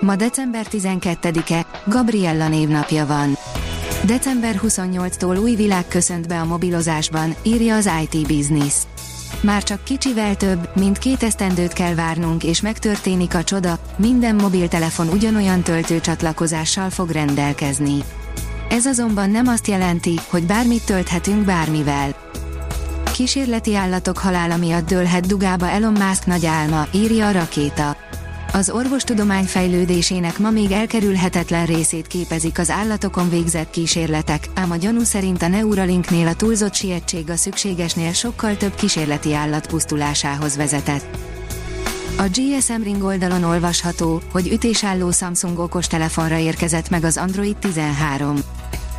Ma december 12-e, Gabriella névnapja van. December 28-tól új világ köszönt be a mobilozásban, írja az IT Business. Már csak kicsivel több, mint két esztendőt kell várnunk és megtörténik a csoda, minden mobiltelefon ugyanolyan töltőcsatlakozással fog rendelkezni. Ez azonban nem azt jelenti, hogy bármit tölthetünk bármivel. Kísérleti állatok halála miatt dőlhet dugába Elon Musk nagy álma, írja a rakéta. Az orvostudomány fejlődésének ma még elkerülhetetlen részét képezik az állatokon végzett kísérletek, ám a gyanú szerint a Neuralinknél a túlzott sietség a szükségesnél sokkal több kísérleti állat pusztulásához vezetett. A GSM Ring oldalon olvasható, hogy ütésálló Samsung okostelefonra érkezett meg az Android 13.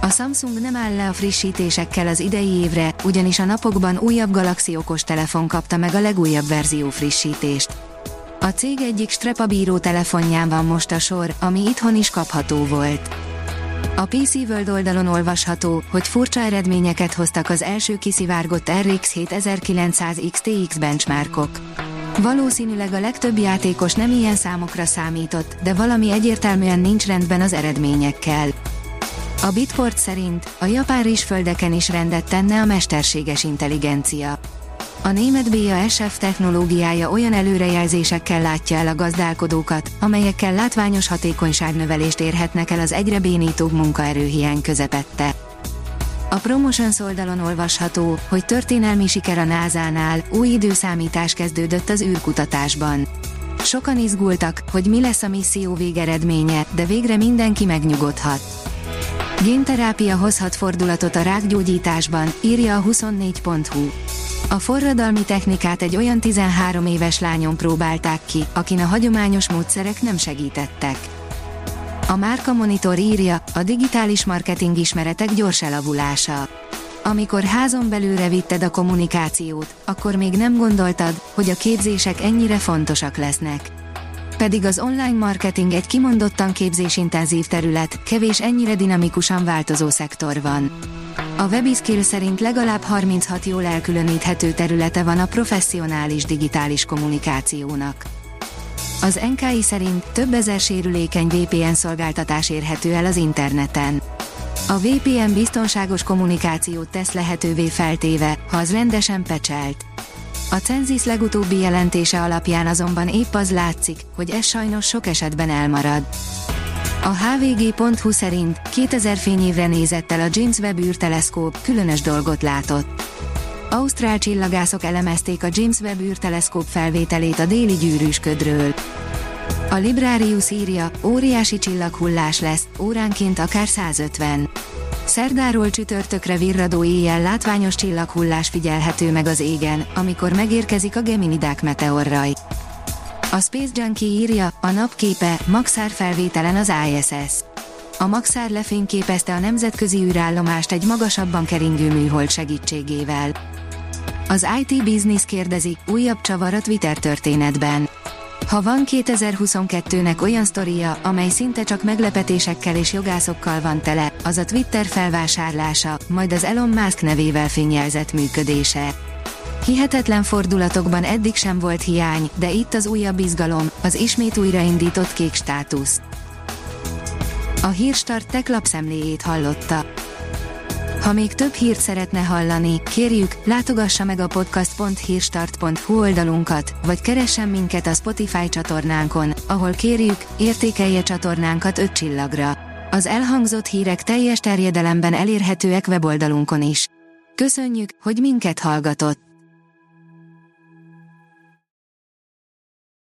A Samsung nem áll le a frissítésekkel az idei évre, ugyanis a napokban újabb Galaxy okostelefon kapta meg a legújabb verzió frissítést. A cég egyik strepabíró telefonján van most a sor, ami itthon is kapható volt. A PC World oldalon olvasható, hogy furcsa eredményeket hoztak az első kiszivárgott RX 7900 XTX benchmarkok. Valószínűleg a legtöbb játékos nem ilyen számokra számított, de valami egyértelműen nincs rendben az eredményekkel. A Bitport szerint a japán rizsföldeken is rendet tenne a mesterséges intelligencia. A német BASF technológiája olyan előrejelzésekkel látja el a gazdálkodókat, amelyekkel látványos hatékonyságnövelést érhetnek el az egyre bénítóbb munkaerőhiány közepette. A Promotions oldalon olvasható, hogy történelmi siker a NASA-nál, új időszámítás kezdődött az űrkutatásban. Sokan izgultak, hogy mi lesz a misszió végeredménye, de végre mindenki megnyugodhat. Génterápia hozhat fordulatot a rákgyógyításban, írja a 24.hu. A forradalmi technikát egy olyan 13 éves lányon próbálták ki, akin a hagyományos módszerek nem segítettek. A Márka Monitor írja, a digitális marketing ismeretek gyors elavulása. Amikor házon belőle vitted a kommunikációt, akkor még nem gondoltad, hogy a képzések ennyire fontosak lesznek. Pedig az online marketing egy kimondottan képzésintenzív terület, kevés ennyire dinamikusan változó szektor van. A Webiskill szerint legalább 36 jól elkülöníthető területe van a professzionális digitális kommunikációnak. Az NKI szerint több ezer sérülékeny VPN szolgáltatás érhető el az interneten. A VPN biztonságos kommunikációt tesz lehetővé feltéve, ha az rendesen pecselt. A Censis legutóbbi jelentése alapján azonban épp az látszik, hogy ez sajnos sok esetben elmarad. A hvg.hu szerint 2000 fényévre nézett el a James Webb űrteleszkóp, különös dolgot látott. Ausztrál csillagászok elemezték a James Webb űrteleszkóp felvételét a déli gyűrűsködről. A Librarius írja, óriási csillaghullás lesz, óránként akár 150. Szerdáról csütörtökre virradó éjjel látványos csillaghullás figyelhető meg az égen, amikor megérkezik a Geminidák meteorraj. A Space Junkie írja, a napképe, Maxár felvételen az ISS. A Maxár lefényképezte a nemzetközi űrállomást egy magasabban keringő műhold segítségével. Az IT Business kérdezi, újabb csavar a Twitter történetben. Ha van 2022-nek olyan sztoria, amely szinte csak meglepetésekkel és jogászokkal van tele, az a Twitter felvásárlása, majd az Elon Musk nevével fényjelzett működése. Hihetetlen fordulatokban eddig sem volt hiány, de itt az újabb izgalom, az ismét újraindított kék státusz. A Hírstart tech lapszemléjét hallotta. Ha még több hírt szeretne hallani, kérjük, látogassa meg a podcast.hírstart.hu oldalunkat, vagy keressen minket a Spotify csatornánkon, ahol kérjük, értékelje csatornánkat 5 csillagra. Az elhangzott hírek teljes terjedelemben elérhetőek weboldalunkon is. Köszönjük, hogy minket hallgatott!